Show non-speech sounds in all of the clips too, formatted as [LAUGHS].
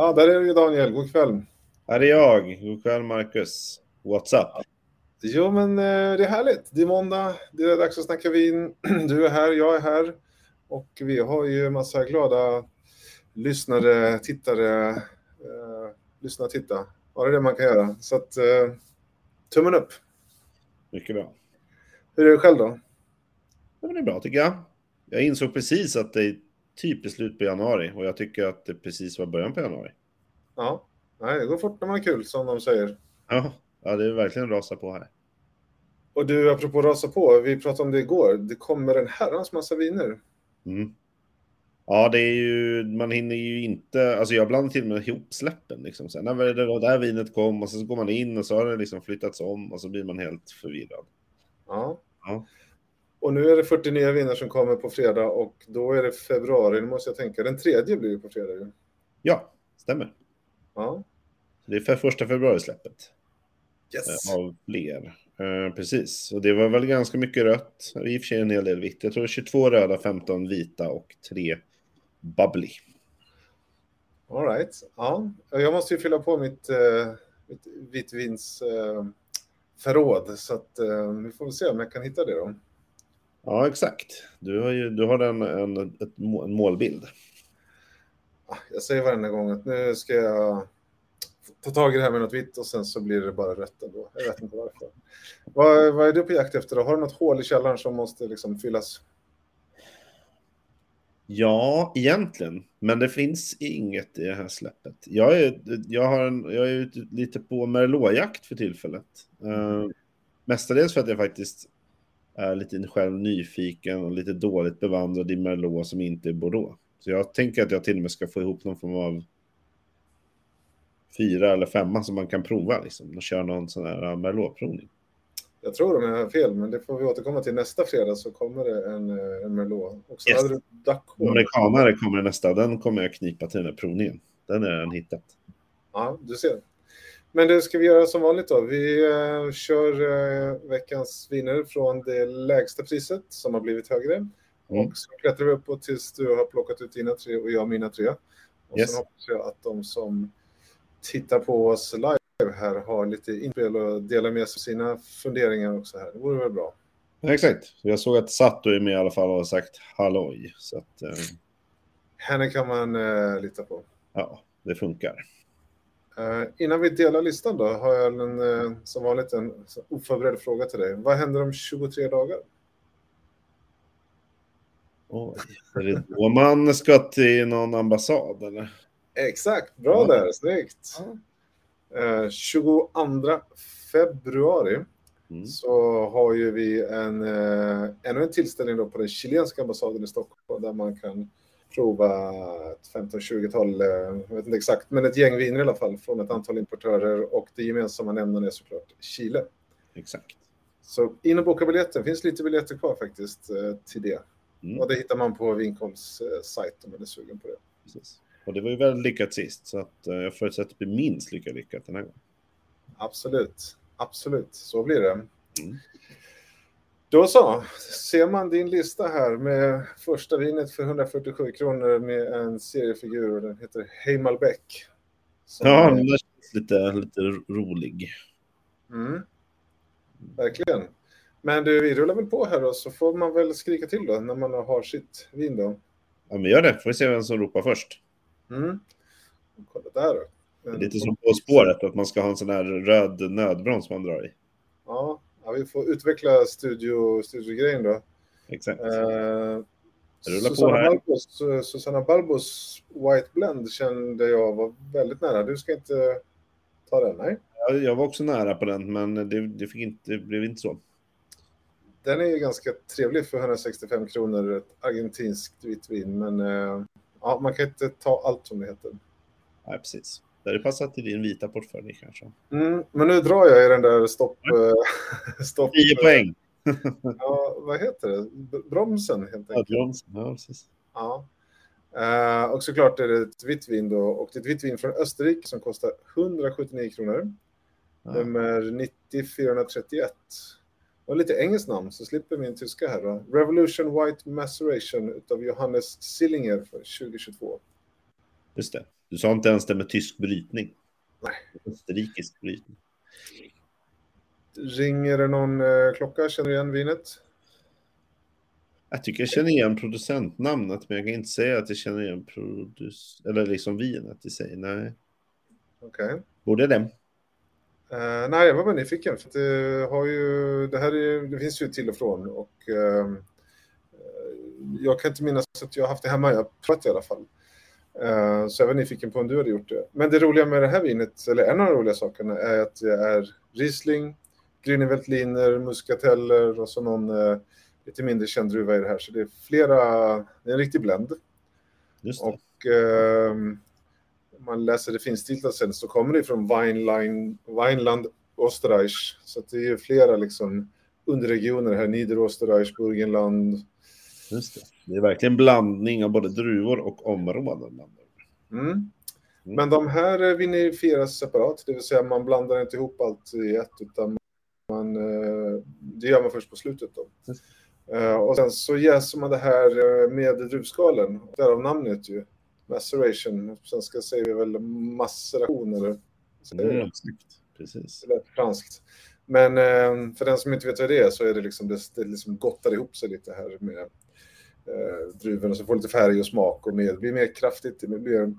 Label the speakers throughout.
Speaker 1: Ja, där är det ju Daniel. God kväll.
Speaker 2: Här är jag. God kväll Marcus. What's up?
Speaker 1: Jo, men eh, det är härligt. Det är måndag, det är dags att snacka vin. [CLEARS THROAT] Du är här, jag är här. Och vi har ju massa glada lyssnare, tittare, eh, lyssna och titta. Ja, det är det man kan göra. Så att, eh, tummen upp.
Speaker 2: Mycket bra.
Speaker 1: Hur är det själv då?
Speaker 2: Ja, det är bra tycker jag. Jag insåg precis att det typ i slut på januari och jag tycker att det precis var början på januari.
Speaker 1: Ja, Nej, det går fort när man har kul, som de säger.
Speaker 2: Ja, ja det är verkligen rasa på här.
Speaker 1: Och du, apropå rasa på, vi pratade om det igår. Det kommer en herrans massa viner.
Speaker 2: Mm. Ja, det är ju, man hinner ju inte, alltså jag blandar till och med ihop släppen liksom. Sen när det där vinet kom och så går man in och så har det liksom flyttats om och så blir man helt förvirrad.
Speaker 1: Ja.
Speaker 2: Ja.
Speaker 1: Och nu är det 40 nya viner som kommer på fredag och då är det februari, nu måste jag tänka. Den tredje blir ju på fredag ju.
Speaker 2: Ja, stämmer.
Speaker 1: Ja.
Speaker 2: Det är för första februari-släppet.
Speaker 1: Yes.
Speaker 2: eh, Av fler. Eh, precis, och det var väl ganska mycket rött. I och för sig en hel del vitt. Jag tror 22 röda, 15 vita och 3 bubbly.
Speaker 1: All right. Ja. Jag måste ju fylla på mitt, eh, mitt vitvins eh, förråd så att eh, vi får väl se om jag kan hitta det då.
Speaker 2: Ja, exakt. Du har ju du har en, en, en målbild.
Speaker 1: Ah, Jag säger varenda gång att nu ska jag ta tag i det här med något vitt och sen så blir det bara rött ändå. Jag vet inte varför. Vad, vad är du på jakt efter då? Har du något hål i källaren som måste liksom fyllas?
Speaker 2: Ja, egentligen. Men det finns inget i det här släppet. Jag är, jag har en, jag är ute lite på Merlot-jakt för tillfället. Uh, mestadels för att jag faktiskt är lite själv nyfiken och lite dåligt bevandrad i Merlot som inte är Bordeaux. Så jag tänker att jag till och med ska få ihop någon form av fyra eller femma som man kan prova liksom, och köra någon sån här Merlot-provning.
Speaker 1: Jag tror de har fel, men det får vi återkomma till. Nästa fredag så kommer det en, eh, en Merlot. Och så
Speaker 2: Yes.
Speaker 1: hade du Duckhorn.
Speaker 2: Amerikanare kommer nästa, den kommer jag knipa till den här provningen. Den är redan hittat.
Speaker 1: Ja, du ser. Men det ska vi göra som vanligt då. Vi eh, kör eh, veckans viner från det lägsta priset som har blivit högre.
Speaker 2: Mm.
Speaker 1: Och så klättrar vi uppåt tills du har plockat ut dina tre och jag mina tre. Och
Speaker 2: Yes.
Speaker 1: sen hoppas jag att de som tittar på oss live här har lite inspel och delar med sig av sina funderingar också här. Det vore väl bra.
Speaker 2: Ja, exakt. Jag såg att Sato är med i alla fall och har sagt halloj. Så att, eh,
Speaker 1: Henne kan man eh, lita på.
Speaker 2: ja, det funkar.
Speaker 1: Eh, innan vi delar listan då har jag en, eh, som vanligt en oförberedd fråga till dig. Vad händer om 23 dagar?
Speaker 2: Oj, är det då man ska till någon ambassad eller?
Speaker 1: Exakt, bra
Speaker 2: Ja.
Speaker 1: där, snyggt. Eh, 22 februari
Speaker 2: Mm.
Speaker 1: så har ju vi en, eh, ännu en tillställning då på den chilenska ambassaden i Stockholm där man kan prova ett 15-20-tal, eh, jag vet inte exakt, men ett gäng viner i alla fall från ett antal importörer och det gemensamma nämnaren är såklart Chile.
Speaker 2: Exakt.
Speaker 1: Så in och boka biljetten, finns lite biljetter kvar faktiskt eh, till det.
Speaker 2: Mm.
Speaker 1: Och det hittar man på Vinkolls eh, sajt om man är sugen på det.
Speaker 2: Precis. Och det var ju väldigt lyckat sist, så att, eh, jag förutsätter att det blir minst lika lyckat den här gången.
Speaker 1: Absolut, absolut, så blir det.
Speaker 2: Mm.
Speaker 1: Då så, ser man din lista här med första vinet för 147 kronor med en seriefigur och den heter Hey Malbec. Som
Speaker 2: Ja, den känns lite, lite rolig.
Speaker 1: mm, verkligen. Men du, vi rullar väl på här då, så får man väl skrika till då när man har sitt vin då.
Speaker 2: Ja, men gör det. Får vi se vem som ropar först.
Speaker 1: Mm. Kolla där då.
Speaker 2: Är lite som På spåret, att man ska ha en sån här röd nödbroms man drar i.
Speaker 1: Ja, ja, vi får utveckla studio, studiogrejen då.
Speaker 2: Exakt.
Speaker 1: Eh, Susanna,
Speaker 2: här.
Speaker 1: Balbos, eh, Susanna Balbos White Blend kände jag var väldigt nära. Du ska inte ta den, nej?
Speaker 2: Ja, Jag var också nära på den, men det, det, fick inte, det blev inte så.
Speaker 1: Den är ju ganska trevlig för 165 kronor, ett argentinskt vitt vin, men eh, ja, man kan inte ta allt som det heter.
Speaker 2: Nej, precis. Det hade passat till din vita portfölj kanske.
Speaker 1: Mm, men nu drar jag i den där stopp... [LAUGHS] stopp
Speaker 2: 10 poäng. [LAUGHS]
Speaker 1: Ja, vad heter det? Bromsen helt
Speaker 2: Ja,
Speaker 1: enkelt.
Speaker 2: Jones. ja, precis.
Speaker 1: Ja. Eh, och såklart är det ett vitt vin då. Och det är ett vitt vin från Österrike som kostar 179 kronor.
Speaker 2: Ja.
Speaker 1: Nummer 90431. Och lite engelskt namn så slipper min tyska här då. Revolution White Maceration utav Johannes Sillinger för 2022.
Speaker 2: Just det. Du sa inte ens det med tysk brytning.
Speaker 1: Nej.
Speaker 2: Österrikisk brytning.
Speaker 1: Ringer det någon eh, klocka? Känner du igen vinet?
Speaker 2: Jag tycker jag känner igen producentnamnet, men jag kan inte säga att jag känner igen produc... eller liksom vinet i sig. Nej.
Speaker 1: Okej. Okay.
Speaker 2: Borde det?
Speaker 1: Uh, nej, jag var bara nyfiken. För det, har ju, det, här är, det finns ju till och från. Och, uh, jag kan inte minnas att jag har haft det hemma. Jag har provat i alla fall. Uh, så jag var nyfiken på om du hade gjort det. Men det roliga med det här vinet, eller en av de roliga sakerna, är att det är Riesling, Grüne muskateller och så någon uh, lite mindre känd druva i det här. Så det är flera, det är en riktig blend. Och uh, om man läser det finstilta sen så kommer det från Weinlein, Weinland Österreich. Så det är ju flera liksom underregioner här, Niederösterreich, Burgenland.
Speaker 2: Just det. Det är verkligen blandning av både druvor och områden.
Speaker 1: Mm. Mm. Men de här vinifieras separat, det vill säga man blandar inte ihop allt i ett utan man, eh, det gör man först på slutet. Då. Mm. Och sen så jäser man det här eh, med druvskalen, därav namnet ju. Maceration, på svenska säger vi väl maceration eller?
Speaker 2: Mm, precis.
Speaker 1: Det franskt. Men för den som inte vet vad det är så är det liksom, det, det liksom gottar ihop sig lite här med eh, druvorna så får lite färg och smak och mer, blir mer kraftigt, mer,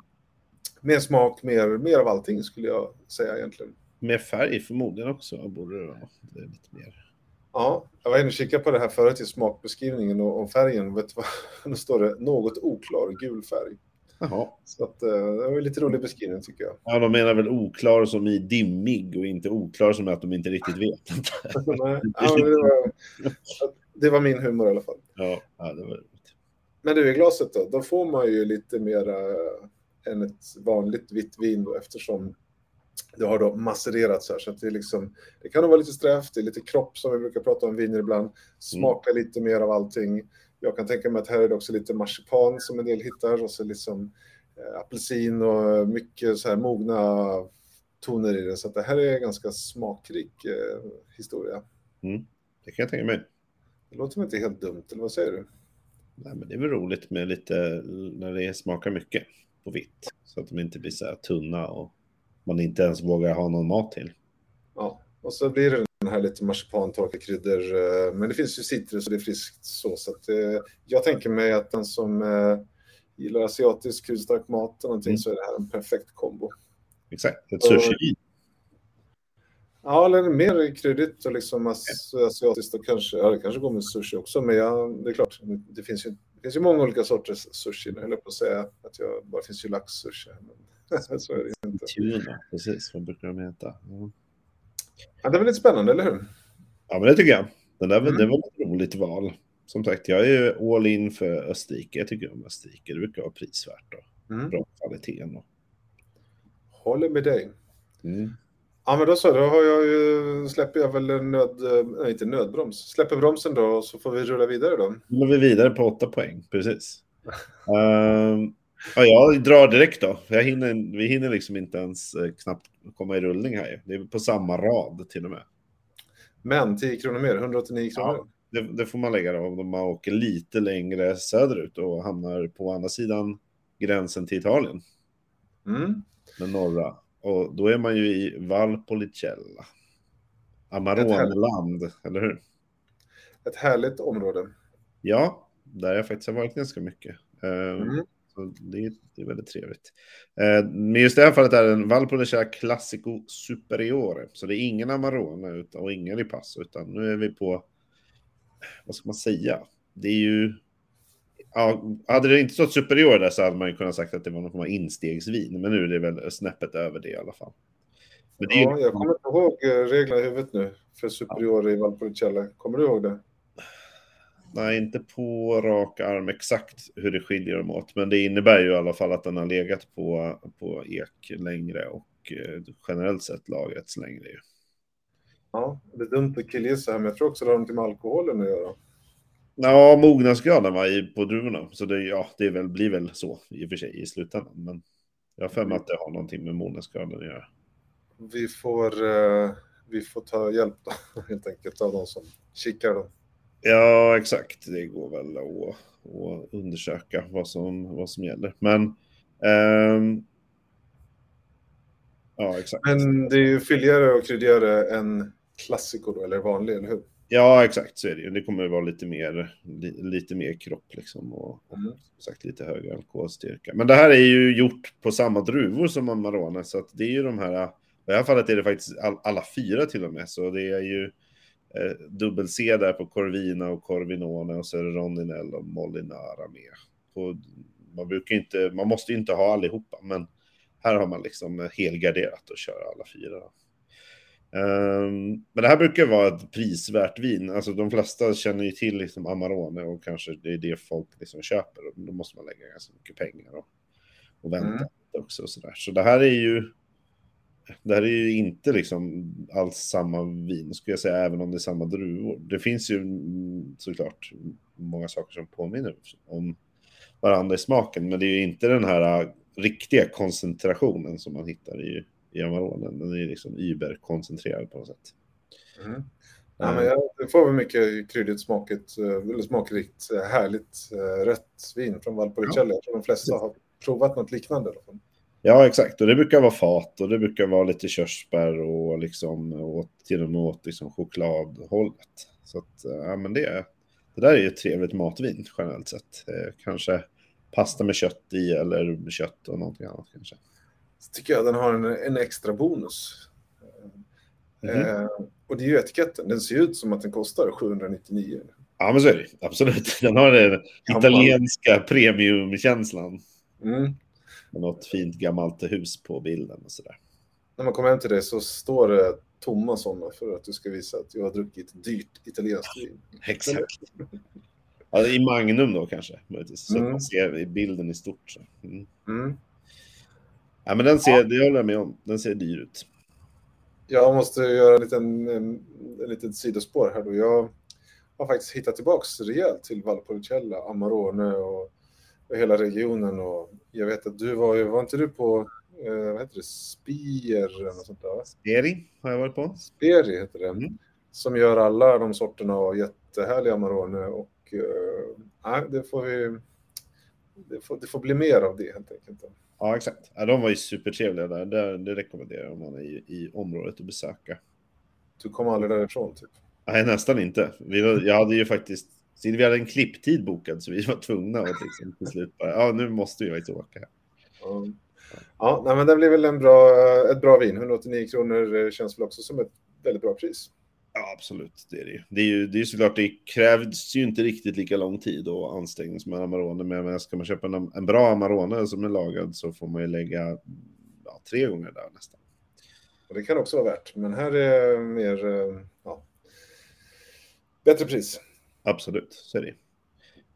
Speaker 1: mer smak, mer, mer av allting skulle jag säga egentligen.
Speaker 2: Mer färg förmodligen också borde det vara. Det är lite mer.
Speaker 1: Ja, jag var inne och kikade på det här förut i smakbeskrivningen och, och färgen. Vet vad? [LAUGHS] Nu står det något oklar gul färg.
Speaker 2: Jaha.
Speaker 1: Så att, eh, det var en lite rolig beskrivning tycker jag.
Speaker 2: Ja, de menar väl oklar som i dimmig och inte oklar som att de inte riktigt vet. [LAUGHS]
Speaker 1: Nej, ja, det, var, [LAUGHS] det, var, min humor i alla fall.
Speaker 2: Ja, ja det var
Speaker 1: men du, i glaset då, då får man ju lite mera än ett vanligt vitt vin då, eftersom det har då massererats här. Så att det, är liksom, det kan vara lite strävt, det är lite kropp som vi brukar prata om viner ibland. Smakar mm. lite mer av allting. Jag kan tänka mig att här är det också lite marsipan som en del hittar och så liksom eh, apelsin och mycket så här mogna toner i det. Så att det här är en ganska smakrik eh, historia.
Speaker 2: Mm. Det kan jag tänka mig.
Speaker 1: Det låter inte helt dumt, eller vad säger du?
Speaker 2: Nej, men det är väl roligt med lite när det smakar mycket på vitt. Så att de inte blir så här tunna och man inte ens vågar ha någon mat till.
Speaker 1: Ja, och så blir det den här lite marsipantorkakryddor. Eh, men det finns ju citrus och det är friskt så. så att, eh, jag tänker mig att den som eh, gillar asiatisk kryddstark mat och någonting mm. så är det här en perfekt kombo.
Speaker 2: Exakt, ett sushi.
Speaker 1: Ja, eller mer kryddigt och liksom asiatiskt och kanske, ja det kanske går med sushi också, men ja, det är klart, det finns ju, det finns ju många olika sorters sushi. Nu höll jag på att säga att jag, bara finns ju laxsushi. Men [LAUGHS] så är det inte.
Speaker 2: Tuna, precis, vad brukar de heta? Ja.
Speaker 1: ja. det väl lite spännande, eller hur?
Speaker 2: Ja, men det tycker jag. Den där, mm. Det var ett roligt val. Som sagt, jag är ju all in för Österrike. Jag tycker om Österrike. Det brukar vara prisvärt och mm. bra kvalitet. Och...
Speaker 1: Håller med dig.
Speaker 2: Mm.
Speaker 1: Ja, men då så, då har jag ju, släpper jag väl nöd, nej inte nödbroms, släpper bromsen då och så får vi rulla vidare då.
Speaker 2: Då vi vidare på åtta poäng, precis. uh, ja, jag drar direkt då. Jag hinner, vi hinner liksom inte ens eh, knappt komma i rullning här. Det är på samma rad till och med.
Speaker 1: Men 10 kronor mer, 189 kronor. Ja,
Speaker 2: det, det, får man lägga då om man åker lite längre söderut och hamnar på andra sidan gränsen till Italien.
Speaker 1: Mm.
Speaker 2: Den norra. Och då är man ju i Valpolicella. Amaroneland, eller hur?
Speaker 1: Ett härligt område.
Speaker 2: Ja, där jag faktiskt har varit ganska mycket. Eh, mm. Det, det, är väldigt trevligt. Eh, men just det här fallet är en Valpolicella Classico Superiore. Så det är ingen Amarone och ingen Ripasso, utan nu är vi på, vad ska man säga? Det är ju ja, hade det inte stått superior där så hade man ju kunnat sagt att det var någon form av instegsvin. Men nu är det väl snäppet över det i alla fall.
Speaker 1: Men ja, ju... jag kommer inte ihåg eh, reglerna i huvudet nu för superior i Valpolicella. Kommer du ihåg det?
Speaker 2: Nej, inte på rak arm exakt hur det skiljer dem åt. Men det innebär ju i alla fall att den har legat på, på ek längre och eh, generellt sett lagrats längre.
Speaker 1: Ja, det är dumt att killgissa här, men jag tror också det har någonting med alkoholen att göra.
Speaker 2: Ja, mognadsgraden var på druvorna. Så det, ja, det väl, blir väl så i och för sig i slutändan. Men jag har för mig att det har någonting med mognadsgraden att göra.
Speaker 1: Vi får, uh, vi får ta hjälp då, [LAUGHS] helt enkelt av de som kikar då.
Speaker 2: Ja, exakt. Det går väl att, att undersöka vad som, vad som gäller. Men um, Ja, exakt.
Speaker 1: Men det är ju fylligare och kryddigare än Classico då, eller vanlig, eller hur?
Speaker 2: Ja, exakt så är det ju. Det kommer att vara lite mer, li, lite mer kropp liksom och, och
Speaker 1: Mm.
Speaker 2: sagt lite högre alkoholstyrka. Men det här är ju gjort på samma druvor som Amarone, så att det är ju de här, i det här fallet är det faktiskt all, alla fyra till och med, så det är ju eh, dubbel-C där på Corvina och Corvinone och så är det Rondinell och Molinara med. Och man brukar inte, man måste ju inte ha allihopa, men här har man liksom helgarderat och kör alla fyra. Ehm, men det här brukar vara ett prisvärt vin. Alltså de flesta känner ju till liksom Amarone och kanske det är det folk liksom köper. Och då måste man lägga ganska mycket pengar och, och vänta
Speaker 1: Mm.
Speaker 2: också. Och så, där. så det här är ju det här är ju inte liksom alls samma vin, skulle jag säga, även om det är samma druvor. Det finns ju mm, såklart många saker som påminner om varandra i smaken, men det är ju inte den här äh, riktiga koncentrationen som man hittar i, i Amaronen. Den är liksom überkoncentrerad på något sätt.
Speaker 1: Mm. Ja, men jag, det får väl mycket kryddigt, smakigt, eh, smakrikt, eh, härligt eh, rött vin från Valpolicella. Jag tror de flesta har provat något liknande. Då.
Speaker 2: Ja, exakt. Och det brukar vara fat och det brukar vara lite körsbär och liksom åt, till och med åt liksom chokladhållet. Så att, eh, ja, men det, det där är ju ett trevligt matvin generellt sett. Eh, kanske pasta med kött i eller kött och någonting annat kanske.
Speaker 1: Så tycker jag den har en, en extra bonus.
Speaker 2: Mhm.
Speaker 1: Eh, och det är ju etiketten. Den ser ut som att den kostar 799.
Speaker 2: Ja, men så är det Absolut. [LAUGHS] Den har den italienska premiumkänslan.
Speaker 1: Mm.
Speaker 2: Med något fint gammalt hus på bilden och sådär.
Speaker 1: När man kommer hem till det så står det tomma sådana för att du ska visa att jag har druckit dyrt italienskt vin. [LAUGHS]
Speaker 2: Exakt. Ja, I Magnum då kanske, möjligtvis. Så
Speaker 1: Mm.
Speaker 2: man ser i bilden i stort. Så. Mm.
Speaker 1: Mm.
Speaker 2: Ja, men den ser, det håller jag med om. Den ser dyr ut.
Speaker 1: Jag måste göra en liten, en, en liten sidospår här då. Jag har faktiskt hittat tillbaks rejält till Valpolicella, Amarone och, och hela regionen. Och jag vet att du var var inte du på, eh, vad heter det, Spier eller något sånt där?
Speaker 2: Speri har jag varit på.
Speaker 1: Speri heter det.
Speaker 2: Mm.
Speaker 1: Som gör alla de sorterna av jättehärliga Amarone och eh, det får vi, det får, det får bli mer av det helt enkelt.
Speaker 2: Ja, exakt. Ja, de var ju supertrevliga där. Det, det rekommenderar jag om man är i, i området att besöka.
Speaker 1: Du kom aldrig därifrån typ.
Speaker 2: Nej, nästan inte. Vi, jag hade ju faktiskt... Vi hade en klipptid bokad så vi var tvungna att liksom till slut bara, ja nu måste vi faktiskt åka.
Speaker 1: Ja, ja nej, men det blir väl en bra, ett bra vin. 189 kronor eh, känns väl också som ett väldigt bra pris.
Speaker 2: Ja, absolut. Det är det ju. Det är ju, det är såklart, det krävs ju inte riktigt lika lång tid och ansträngning som en Amarone. Men ska man köpa en, en bra Amarone som är lagad så får man ju lägga ja, tre gånger där nästan.
Speaker 1: Och det kan också vara värt. Men här är mer, eh, ja, bättre pris.
Speaker 2: Absolut, så är det.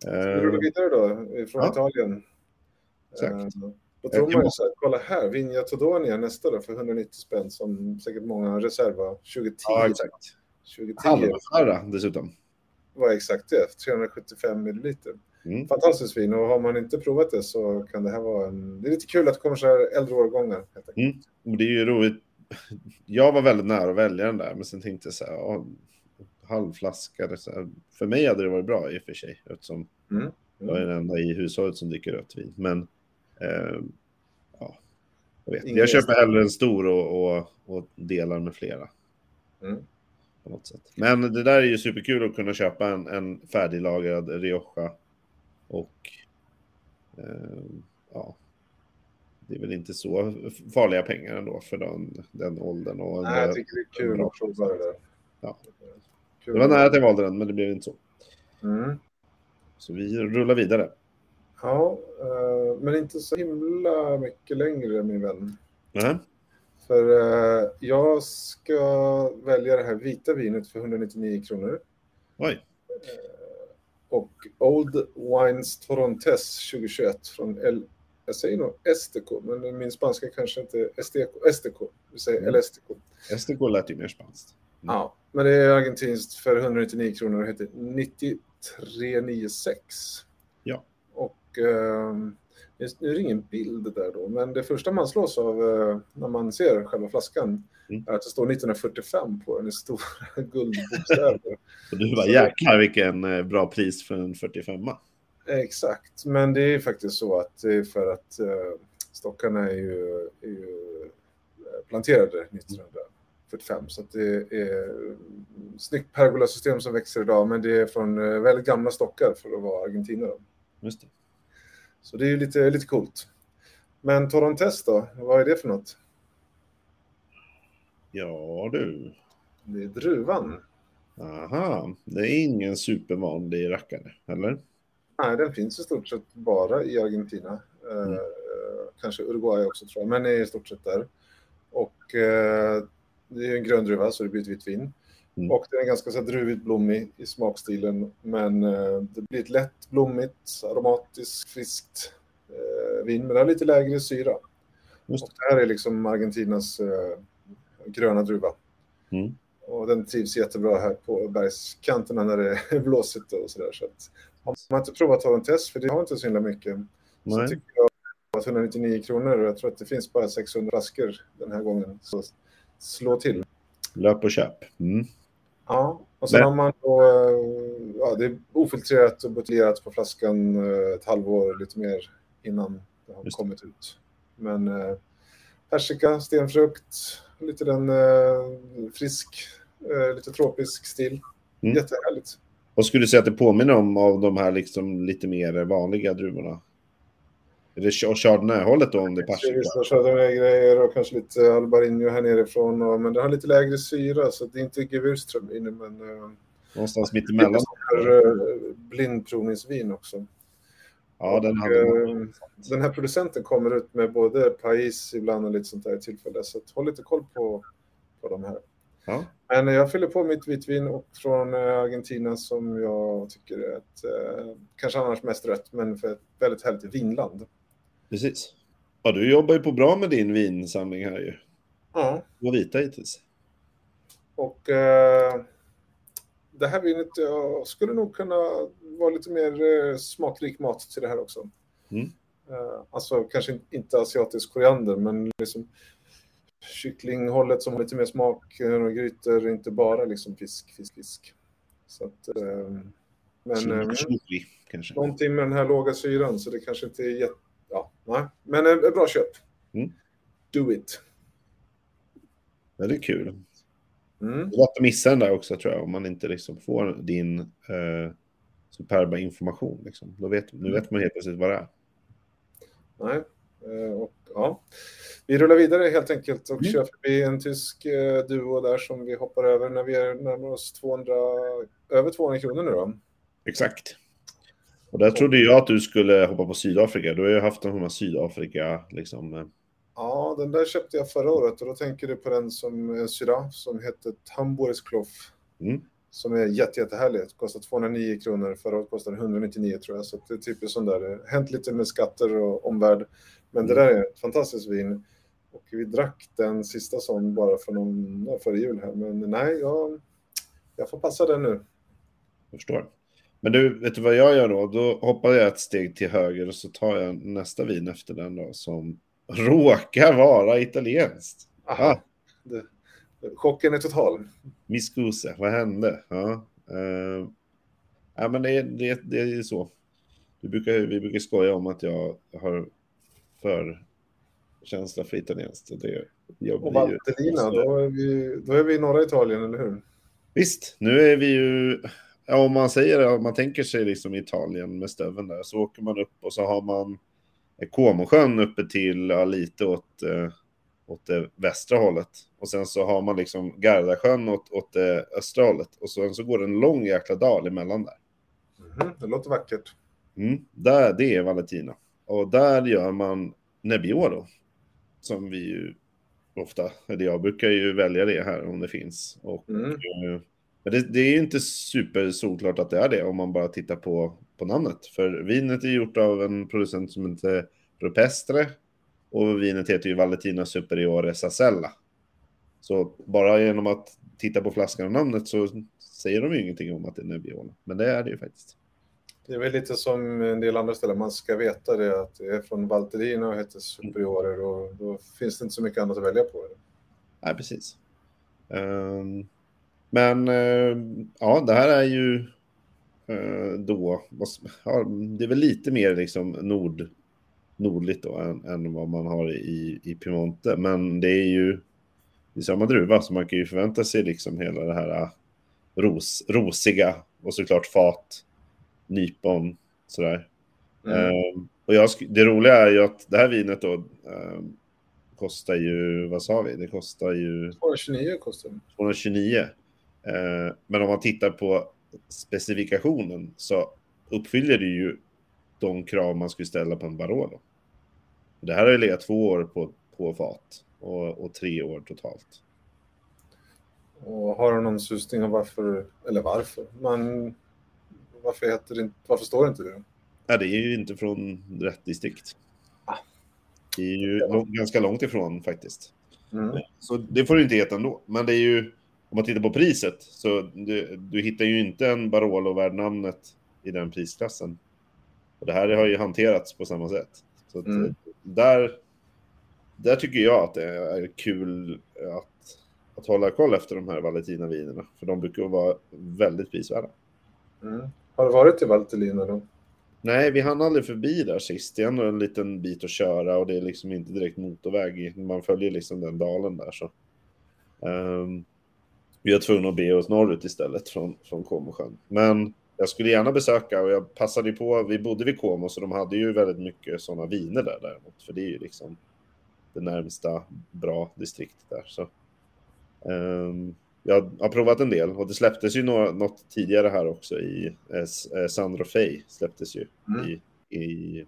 Speaker 1: Vi rullar
Speaker 2: Uh,
Speaker 1: vidare då, från
Speaker 2: ja.
Speaker 1: Italien.
Speaker 2: Exakt.
Speaker 1: Eh, Då tror man ju så här, kolla här, Vigna Todonia nästa då för 190 spänn som säkert många reserva 2010.
Speaker 2: ja, exakt.
Speaker 1: 2010
Speaker 2: Halvfärra dessutom.
Speaker 1: var exakt det, 375 milliliter.
Speaker 2: Mm.
Speaker 1: Fantastiskt vin och har man inte provat det så kan det här vara en... Det är lite kul att det kommer så här äldre årgångar.
Speaker 2: Mm. Det är ju roligt. Jag var väldigt nära att välja den där, men sen tänkte jag så här, ja, halvflaska. Här. För mig hade det varit bra i och för sig, eftersom
Speaker 1: Mm.
Speaker 2: jag är den enda i hushållet som dricker rött vin. Men eh, ja, jag vet.
Speaker 1: Ingen
Speaker 2: Jag köper hellre en stor och, och, och delar med flera.
Speaker 1: Mm.
Speaker 2: På något sätt. Men det där är ju superkul att kunna köpa en, en färdiglagrad Rioja. Och eh, ja, det är väl inte så farliga pengar ändå för den, den åldern. Och
Speaker 1: Nej, jag tycker det är kul att prova det där.
Speaker 2: Ja.
Speaker 1: Kul.
Speaker 2: Det var nära att jag valde den, men det blev inte så.
Speaker 1: Mm.
Speaker 2: Så vi rullar vidare.
Speaker 1: Ja, eh, men inte så himla mycket längre min vän.
Speaker 2: Nej.
Speaker 1: För eh, jag ska välja det här vita vinet för 199 kronor.
Speaker 2: Oj.
Speaker 1: Och Old Wines Torontes 2021 från El... Jag säger nog Esteco, men min spanska kanske inte Esteco. Esteco, vi säger
Speaker 2: Mm.
Speaker 1: Esteco.
Speaker 2: Estico lät ju mer spanskt.
Speaker 1: Ja, men det är argentinskt för 199 kronor och heter 9396.
Speaker 2: Ja.
Speaker 1: Och ehm, just- nu är det ingen bild där då, men det första man slås av eh, när man ser själva flaskan
Speaker 2: Mm.
Speaker 1: är att det står 1945 på den i stora [LAUGHS] guldbokstäver.
Speaker 2: Och du bara
Speaker 1: Så-
Speaker 2: jäklar vilken eh, bra pris för en 45
Speaker 1: Exakt, men det är faktiskt så att det är för att eh, stockarna är ju, är ju planterade 1945. Så det är snyggt pergolasystem som växer idag, men det är från väldigt gamla stockar för att vara Argentina.
Speaker 2: Just det.
Speaker 1: Så det är ju lite, lite coolt. Men Torontes då, vad är det för något?
Speaker 2: Ja du.
Speaker 1: Det är druvan.
Speaker 2: Aha, det är ingen supervanlig rackare, eller?
Speaker 1: Nej, den finns i stort sett bara i Argentina. Mm. Eh, kanske Uruguay också tror jag, men är i stort sett där. Och eh, det är en grön druva så det blir ett vitt vin. Mm. Och den är ganska så druvigt blommig i smakstilen, men eh, det blir ett lätt blommigt, aromatiskt, friskt eh, vin, men det har lite lägre syra. Just. Och det här är liksom Argentinas eh, gröna druva. Mm. Och den trivs jättebra här på bergskanterna när det är [LAUGHS] blåsigt och sådär. Så att, om man inte provat att ta en test, för det har inte så himla mycket, Nej. så tycker jag att 199 kronor och jag tror att det finns bara 600 flaskor den här gången. Så slå till.
Speaker 2: Löp och köp. Mm.
Speaker 1: Ja, och sen Men... har man då, eh, ja, det är ofiltrerat och buteljerat på flaskan eh, ett halvår lite mer innan det har Just. kommit ut. Men eh, persika, stenfrukt, lite den eh, frisk, eh, lite tropisk stil. Mm. Jättehärligt.
Speaker 2: Vad skulle du säga att det påminner om av de här liksom lite mer vanliga druvorna? Är det chardonnay-hållet då om det persika?
Speaker 1: Vissa chardonnay-grejer och kanske lite albarino här nerifrån. Och, men det har lite lägre syra så det är inte gewürztraminer men... Uh,
Speaker 2: Någonstans mittemellan?
Speaker 1: Uh, blindprovningsvin också.
Speaker 2: Ja, den, hade
Speaker 1: uh, den här producenten kommer ut med både Pais ibland och lite sånt där i tillfälle. Så håll lite koll på, på de här. Ja. Men jag fyller på mitt vitvin och från Argentina som jag tycker är ett, eh, kanske annars mest rött, men för ett väldigt härligt vinland.
Speaker 2: Precis. Ja, du jobbar ju på bra med din vinsamling här ju.
Speaker 1: Ja.
Speaker 2: Och vita hittills.
Speaker 1: Och eh, det här vinet jag skulle nog kunna vara lite mer eh, smakrik mat till det här också. Mm. Eh, alltså kanske inte asiatisk koriander, men liksom kycklinghållet som har lite mer smak eh, och grytor, inte bara liksom fisk, fisk, fisk. Så att, eh, men eh, kanske. någonting med den här låga syran så det kanske inte är jätte nej. Men ett eh, bra köp. Mm. Do it.
Speaker 2: Väldigt kul. Mm. Det är lätt att missa den där också tror jag, om man inte liksom får din eh, superba information. Liksom. Då vet, nu vet man helt plötsligt vad det är.
Speaker 1: Nej, eh, och, ja. Vi rullar vidare helt enkelt och mm. kör förbi en tysk eh, duo där som vi hoppar över när vi är närmar oss 200, över 200 kronor nu då.
Speaker 2: Exakt. Och där trodde jag att du skulle hoppa på Sydafrika. Du har ju haft en Sydafrika liksom.
Speaker 1: Ja, den där köpte jag förra året och då tänker du på den som syra som heter Tambureskloff. Mm. Som är jätte, jättehärlig. Kostar 209 kronor. Förra året kostade 199 tror jag. Så det är typiskt sån där. Hänt lite med skatter och omvärld. Men det mm. där är ett fantastiskt vin. Och vi drack den sista sån bara för någon, före jul här. Men nej, jag, jag får passa den nu.
Speaker 2: Jag förstår. Men du, vet du vad jag gör då? Då hoppar jag ett steg till höger och så tar jag nästa vin efter den då som råkar vara italienskt.
Speaker 1: Aha. Ah. Det, chocken är total.
Speaker 2: Miskuse, vad hände? Ja, uh, ja men det, det, det är ju så. Vi brukar, vi brukar skoja om att jag har för känsla för italienskt. Det,
Speaker 1: jag och Valtellina, då, är vi, då är vi i norra Italien, eller hur?
Speaker 2: Visst, nu är vi ju Ja, om man säger om man tänker sig liksom Italien med stöven där, så åker man upp och så har man Comosjön uppe till ja, lite åt, eh, åt det västra hållet. Och sen så har man liksom Gardasjön åt, åt det östra hållet. Och sen så går det en lång jäkla dal emellan där.
Speaker 1: Mm, det låter vackert.
Speaker 2: Mm, där, det är Valentina. Och där gör man Nebbiolo. Som vi ju ofta, eller jag brukar ju välja det här om det finns. Och mm. Men det, det är ju inte supersolklart att det är det om man bara tittar på, på namnet. För vinet är gjort av en producent som heter Rupestre och vinet heter ju Valentina Superiore Sassella. Så bara genom att titta på flaskan och namnet så säger de ju ingenting om att det är Nebbiolo. Men det är det ju faktiskt.
Speaker 1: Det är väl lite som en del andra ställen, man ska veta det att det är från Valtellina och heter Superiore och då finns det inte så mycket annat att välja på.
Speaker 2: Nej, precis. Um, men eh, ja, det här är ju eh, då, det är väl lite mer liksom nord, nordligt då än, än vad man har i, i Piemonte. Men det är ju i samma druva så man kan ju förvänta sig liksom hela det här äh, ros, rosiga och såklart fat, nypon, sådär. Mm. Um, och jag, det roliga är ju att det här vinet då um, kostar ju, vad sa vi, det kostar ju...
Speaker 1: 229 kostar det.
Speaker 2: 229. Uh, men om man tittar på specifikationen så uppfyller det ju de krav man skulle ställa på en Barolo. Det här har ju legat två år på, på fat och, och tre år totalt.
Speaker 1: Och har du någon susning om varför, eller varför, men varför, heter det, varför står det inte det?
Speaker 2: Ja, det är ju inte från rätt distrikt. Ah. Det är ju lång, ganska långt ifrån faktiskt. Mm. Så det får du inte heta ändå. Men det är ju, om man tittar på priset, så du, du hittar ju inte en Barolo värd namnet i den prisklassen. Och det här har ju hanterats på samma sätt. Så mm. där, där tycker jag att det är kul att, att hålla koll efter de här Valentina-vinerna. För de brukar vara väldigt prisvärda.
Speaker 1: Mm. Har du varit i Valtellina då?
Speaker 2: Nej, vi hann aldrig förbi där sist. Det är ändå en liten bit att köra och det är liksom inte direkt motorväg. Man följer liksom den dalen där så. Um, vi var tvungna att be oss norrut istället från, från Comosjön. Men jag skulle gärna besöka och jag passade på, vi bodde vid Como så de hade ju väldigt mycket sådana viner där däremot. För det är ju liksom det närmsta bra distriktet där. Så, um, jag har provat en del och det släpptes ju några, något tidigare här också i eh, Sandro Fey släpptes ju mm. i, i,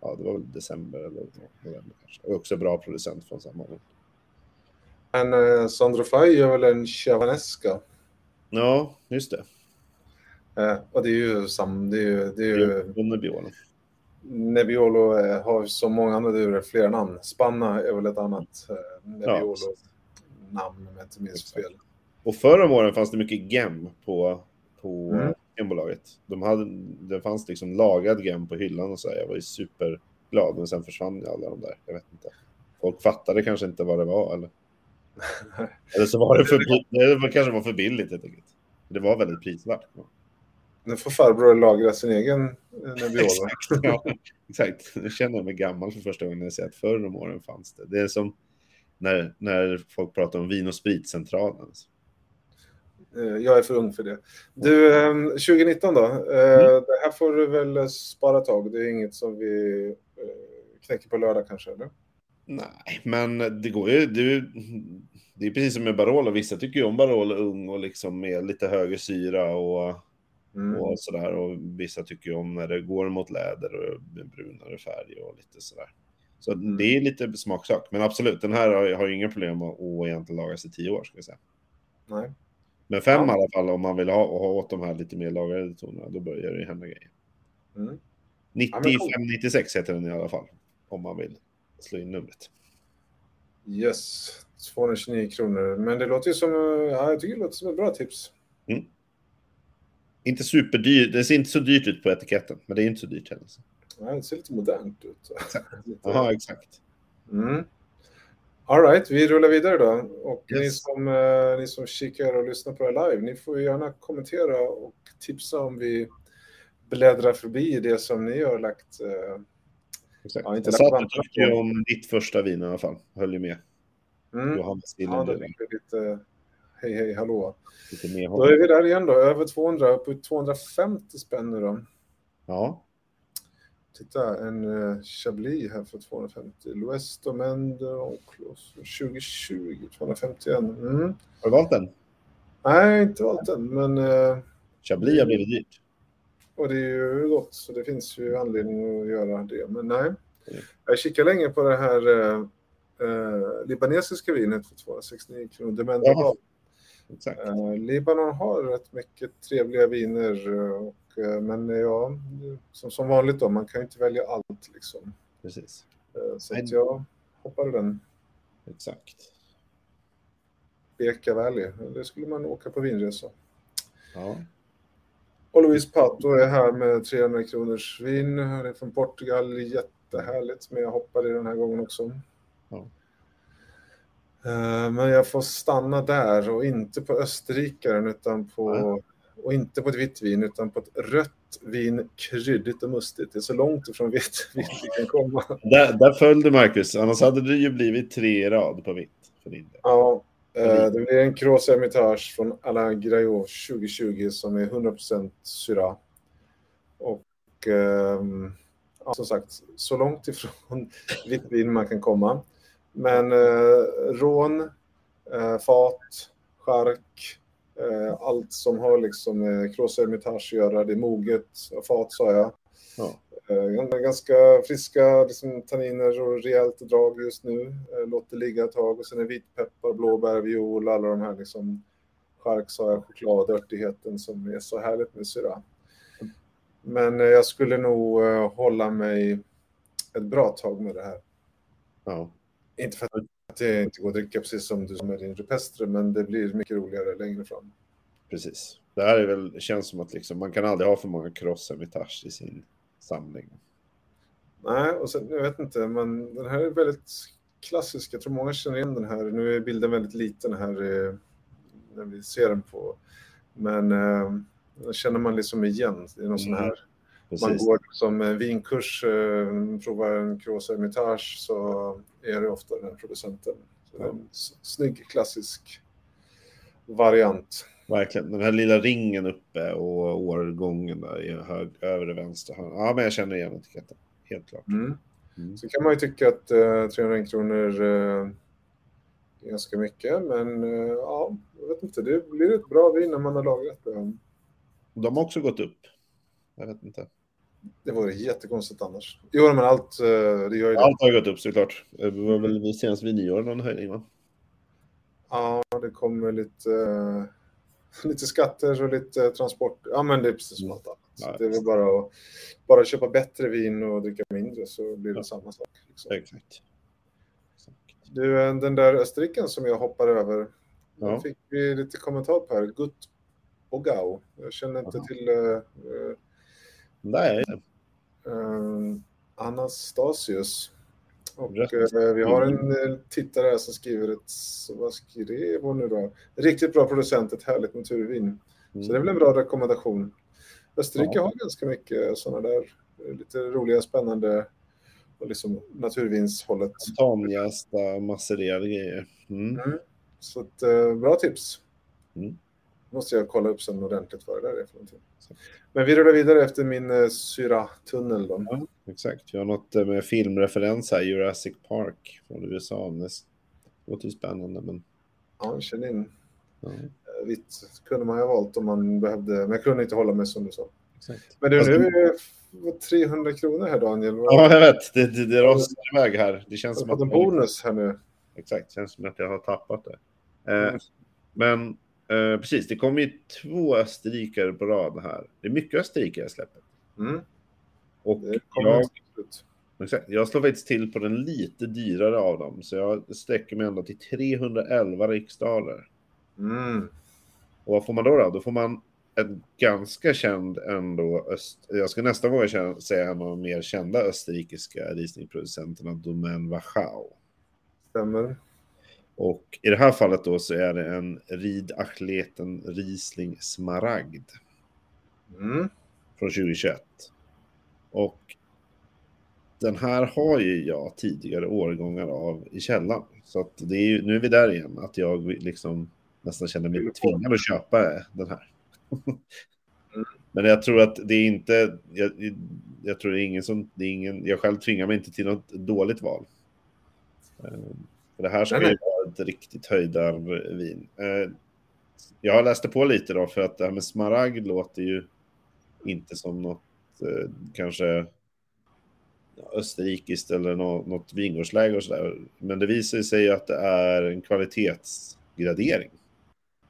Speaker 2: ja det var väl december eller november kanske. Och också bra producent från samma år.
Speaker 1: Men eh, Sandro Fey är väl en Chavanesca?
Speaker 2: Ja, just det.
Speaker 1: Eh, och det är ju sam, det är ju... Det är ju
Speaker 2: Nebbiolo.
Speaker 1: Nebbiolo eh, har så många andra druor, flera namn. Spanna är väl ett annat eh, Nebbiolo-namn om jag inte minns fel.
Speaker 2: Och förra åren fanns det mycket gem på, på mm. Gembolaget. De hade, det fanns liksom lagad gem på hyllan och så. Jag var ju superglad, men sen försvann alla de där. Jag vet inte. Folk fattade kanske inte vad det var, eller? [LAUGHS] eller så var det för, det kanske var för billigt helt enkelt. Det var väldigt prisvärt.
Speaker 1: Nu får farbror lagra sin egen eh, [LAUGHS] Nebbiolo.
Speaker 2: exakt, ja, exakt. Nu känner jag mig gammal för första gången när jag ser att förr om åren fanns det. Det är som när, när folk pratar om vin och spritcentralen.
Speaker 1: Eh, jag är för ung för det. Du, 2019 ehm, då? Eh, mm. Det här får du väl spara tag. Det är inget som vi knäcker på lördag kanske, eller?
Speaker 2: Nej, men det går ju... Det, det är precis som med Barolo. Vissa tycker ju om Barolo ung och liksom med lite högre syra och, mm. och sådär. Och vissa tycker ju om när det går mot läder och brunare färg och lite sådär. Så mm. det är lite smaksak. Men absolut, den här har, har ju inga problem att, att egentligen lagas i tio år, ska vi säga.
Speaker 1: Nej.
Speaker 2: Men fem ja. i alla fall om man vill ha, ha åt de här lite mer lagrade tonerna, då börjar det hända grejer. Mm. 95-96 heter den i alla fall, om man vill slå in numret.
Speaker 1: Yes, 229 kronor. Men det låter ju som, ja, jag tycker det låter som ett bra tips. Mm.
Speaker 2: Inte superdyrt, det ser inte så dyrt ut på etiketten, men det är inte så dyrt heller.
Speaker 1: Nej, det ser lite modernt ut. [LAUGHS]
Speaker 2: Jaha, exakt.
Speaker 1: Mm. Alright, vi rullar vidare då. Och yes. ni, som, eh, ni som kikar och lyssnar på det live, ni får gärna kommentera och tipsa om vi bläddrar förbi det som ni har lagt. Eh,
Speaker 2: Exakt. Ja, inte jag lagt satt ju om ditt första vin i alla fall, höll ju med.
Speaker 1: Mm. Johannes ja, det är lite hej hej hallå. Lite då är vi där igen då, över 200, på 250 spänn nu då.
Speaker 2: Ja.
Speaker 1: Titta, en uh, Chablis här för 250. L'Ouest Mende Onclos 2020, 251. Mm.
Speaker 2: Har du valt den?
Speaker 1: Nej, inte valt den, men... Uh,
Speaker 2: Chablis har blivit dyrt.
Speaker 1: Och det är ju gott, så det finns ju anledning att göra det. Men nej, mm. jag kikar länge på det här uh, uh, libanesiska vinet för 269 kronor. Dementa uh, Libanon har rätt mycket trevliga viner. Och Eh, men ja, som, som vanligt då, man kan ju inte välja allt liksom.
Speaker 2: Precis.
Speaker 1: Eh, så att jag hoppade den.
Speaker 2: Exakt.
Speaker 1: Beka Valley, det skulle man åka på vinresa.
Speaker 2: Ja.
Speaker 1: Och Louise Pato är här med 300 kronors vin. Han är från Portugal, jättehärligt. Men jag hoppade den här gången också. Eh, men jag får stanna där och inte på österrikaren utan på och inte på ett vitt vin utan på ett rött vin kryddigt och mustigt. Det är så långt ifrån vitt [LAUGHS] vin vi kan komma.
Speaker 2: Där, där följde Marcus, annars hade det ju blivit tre rad på vitt. För din.
Speaker 1: Ja, eh, det blir en Gros Hermitage från Alain Graillot 2020 som är 100% syra. Och ehm, som sagt, så långt ifrån [LAUGHS] vitt vin man kan komma. Men eh, rån, eh, fat, chark, eh, allt som har liksom med Gros Hermitage att göra, det är moget, fat sa jag.
Speaker 2: Ja.
Speaker 1: Eh, ganska friska liksom, tanniner och rejält drag just nu. Eh, låt det ligga ett tag och sen är vitpeppar, blåbär, viol, alla de här liksom chark, sa jag, choklad, örtigheten som är så härligt med syra. Men eh, jag skulle nog hålla mig ett bra tag med det här.
Speaker 2: Ja.
Speaker 1: Inte för att det inte går att dricka precis som du med din Rupestre, men det blir mycket roligare längre fram.
Speaker 2: Precis. Det här är väl, det känns som att liksom, man kan aldrig ha för många Cross Hermitage i sin samling.
Speaker 1: Nej, och sen, jag vet inte, men den här är väldigt klassisk. Jag tror många känner igen den här. Nu är bilden väldigt liten här eh, när vi ser den på. Men eh, den känner man liksom igen. Det är någon sån
Speaker 2: Mm,
Speaker 1: här
Speaker 2: Precis.
Speaker 1: man går som en vinkurs, eh, provar en Gros Hermitage så är det ofta den producenten. Så det är en snygg klassisk variant.
Speaker 2: Verkligen. Den här lilla ringen uppe och årgången där i hög, övre vänster. Ja, men jag känner igen etiketten. Helt klart.
Speaker 1: Mm.
Speaker 2: Mm.
Speaker 1: Så kan man ju tycka att eh, 301 kronor eh, är ganska mycket, men eh, ja, jag vet inte, det blir ett bra vin när man har lagrat det.
Speaker 2: De har också gått upp. Jag vet inte.
Speaker 1: Det vore jättekonstigt annars. Jo, men allt, eh, det gör ju det.
Speaker 2: Allt har gått upp såklart. Det var väl senast vid nyår någon höjning va?
Speaker 1: Ja, det kommer lite, eh, [LAUGHS] lite skatter och lite transport. Ja, men det är precis som allt annat.
Speaker 2: Ja,
Speaker 1: det är väl bara att bara köpa bättre vin och dricka mindre så blir det
Speaker 2: Ja.
Speaker 1: samma sak. Liksom.
Speaker 2: Exakt.
Speaker 1: Du, eh, den där österriken som jag hoppar över,
Speaker 2: Ja.
Speaker 1: fick vi lite kommentar på här. Gut och Gau. Jag känner inte
Speaker 2: Aha.
Speaker 1: till uh,
Speaker 2: Nej,
Speaker 1: Anastasius. Och.
Speaker 2: Mm.
Speaker 1: eh, vi har en eh, tittare här som skriver ett, vad skrev hon nu då? Riktigt bra producent, ett härligt naturvin.
Speaker 2: Mm.
Speaker 1: Så det är väl en bra rekommendation. Österrike
Speaker 2: Ja.
Speaker 1: har ganska mycket sådana där eh, lite roliga, spännande och liksom naturvinshållet.
Speaker 2: Spontanjästa, massererade grejer. Mm.
Speaker 1: Mm. Så ett, bra tips.
Speaker 2: Mm.
Speaker 1: Måste jag kolla upp sen ordentligt vad det där är för någonting. Men vi rullar vidare efter min eh, syra-tunnel då.
Speaker 2: Ja, exakt. Jag har något eh, med filmreferens här, Jurassic Park från USA. Det låter ju spännande, men...
Speaker 1: Ja, känn in.
Speaker 2: Ja,
Speaker 1: Eh, Vitt kunde man ju ha valt om man behövde, men jag kunde inte hålla mig som du sa.
Speaker 2: exakt.
Speaker 1: Men du,
Speaker 2: Fast-
Speaker 1: nu är det f- 300 kronor här Daniel.
Speaker 2: Ja, jag vet. Det, det, det rasar iväg här. Det känns
Speaker 1: Har
Speaker 2: som
Speaker 1: du
Speaker 2: att...
Speaker 1: fått en bonus här nu?
Speaker 2: Exakt, känns som att jag har tappat det. Eh,
Speaker 1: Mm.
Speaker 2: Men eh, precis, det kommer ju två österrikare på rad här. Det är mycket österrikare jag släpper.
Speaker 1: Mm,
Speaker 2: Och jag, exakt, jag slår faktiskt till på den lite dyrare av dem. Så jag sträcker mig ändå till 311 riksdaler.
Speaker 1: Mm.
Speaker 2: Och vad får man då? Då, då får man en ganska känd ändå, öst, jag ska nästan våga säga en av de mer kända österrikiska risningproducenterna, Domaine Wachau.
Speaker 1: Stämmer.
Speaker 2: Och i det här fallet då så är det en Ried Achleten Riesling Smaragd
Speaker 1: Mm.
Speaker 2: från 2021. Och den här har ju jag tidigare årgångar av i källan. Så att det är ju, nu är vi där igen, att jag liksom nästan känner mig tvingad att köpa den här. Men jag tror att det är inte, jag, jag tror det är ingen som, det är ingen, jag själv tvingar mig inte till något dåligt val. Eh, För det här ska
Speaker 1: nej.
Speaker 2: ju ett riktigt höjdarvin. Eh, Jag har läst på lite då, för att det här med smaragd låter ju inte som något eh, kanske österrikiskt eller något, något vingårdsläge och sådär. Men det visar sig ju att det är en kvalitetsgradering.